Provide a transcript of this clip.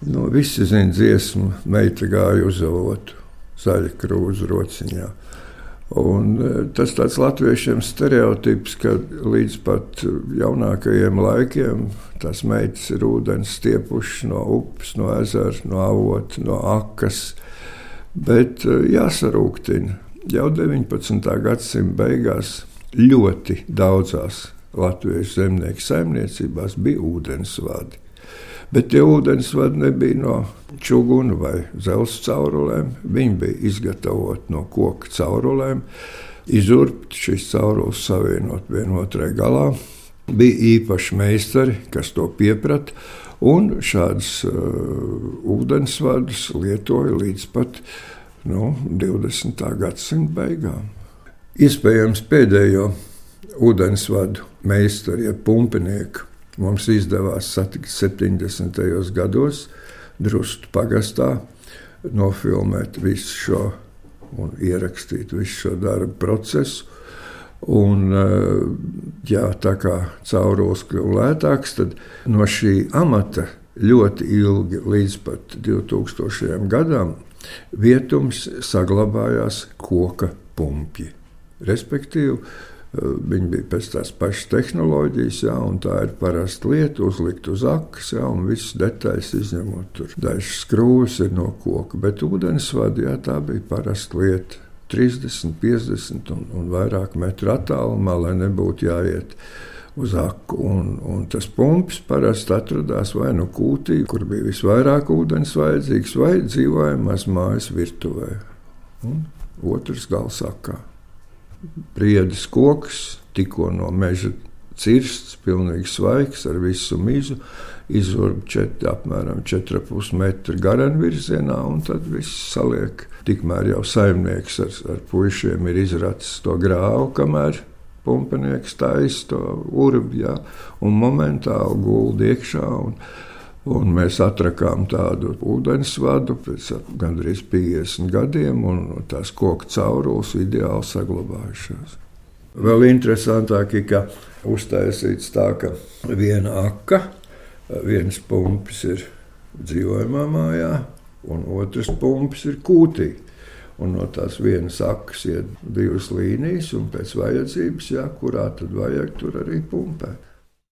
Nu, visi zina dziesmu, meita gāja uz avotu, zaļa krūze rociņā. Un e, tas tāds latviešiem stereotips, ka līdz pat jaunākajiem laikiem tās meitas ir ūdens stiepušas no upes, no ezera, no avota, no akas. Bet e, jāsarūktina. Jau 19. gadsimta beigās ļoti daudzās latviešu zemnieku saimniecībās bija ūdensvadi. Bet tie ūdensvadi nebija no čūsku vai zelta caurulēm. Viņi bija izgatavoti no koka caurulēm, izurbt šīs caurules savienot vienotrai galā. Bija īpaši meistari, kas to pieprata, un šādus uh, ūdensvadus lietoja līdz pat nu, 20. gadsimta beigām. Iespējams, pēdējo ūdensvadu meistaru, ja pumpinieku Mums izdevās satikt 70. gados, Drustu pagastā, nofilmēt visu šo un ierakstīt visu šo darbu procesu. Un, eh, jā, tā kā caurulis kļuva lētāks, tad no šī amata ļoti ilgi, līdz pat 2000. gadam, vietums saglabājās koka pumpji. Respektīvi, Viņi bija pēc tās pašas tehnoloģijas, jā, un tā ir parasta lieta, uzlikt uz akas, jā, un viss detaļas izņemot. Tur dažas skrūves ir no koka, bet ūdensvadi, jā, tā bija parasta lieta. 30, 50 un, un vairāk metru attālumā, lai nebūtu jāiet uz aku. Un, un tas pumps parasti atradās vai nu kūtī, kur bija visvairāk ūdens vajadzīgs, vai dzīvojamās mājas virtuvē. Un otrs gals akā briedis koks, tikko no meža cirsts, pilnīgi svaigs ar visu mizu, izurbi četri, apmēram 4,5 metru garan virzienā, un tad viss saliek. Tikmēr jau saimnieks ar, ar puišiem ir izracis to grāvu, kamēr pumpenieks taisa to urbi, jā, un momentāli guldi iekšā. Un, Un mēs atrakām tādu ūdensvadu pēc gandrīz 50 gadiem, un tās koku caurules ideāli saglabājušās. Vēl interesantāk ir, ka uztaisīts tā, ka viena aka, viens pumpis ir dzīvojamā mājā, un otrs pumpis ir kūtī. Un no tās vienas akas ir divas līnijas, un pēc vajadzības, jā, kurā tad vajag, tur arī pumpēt.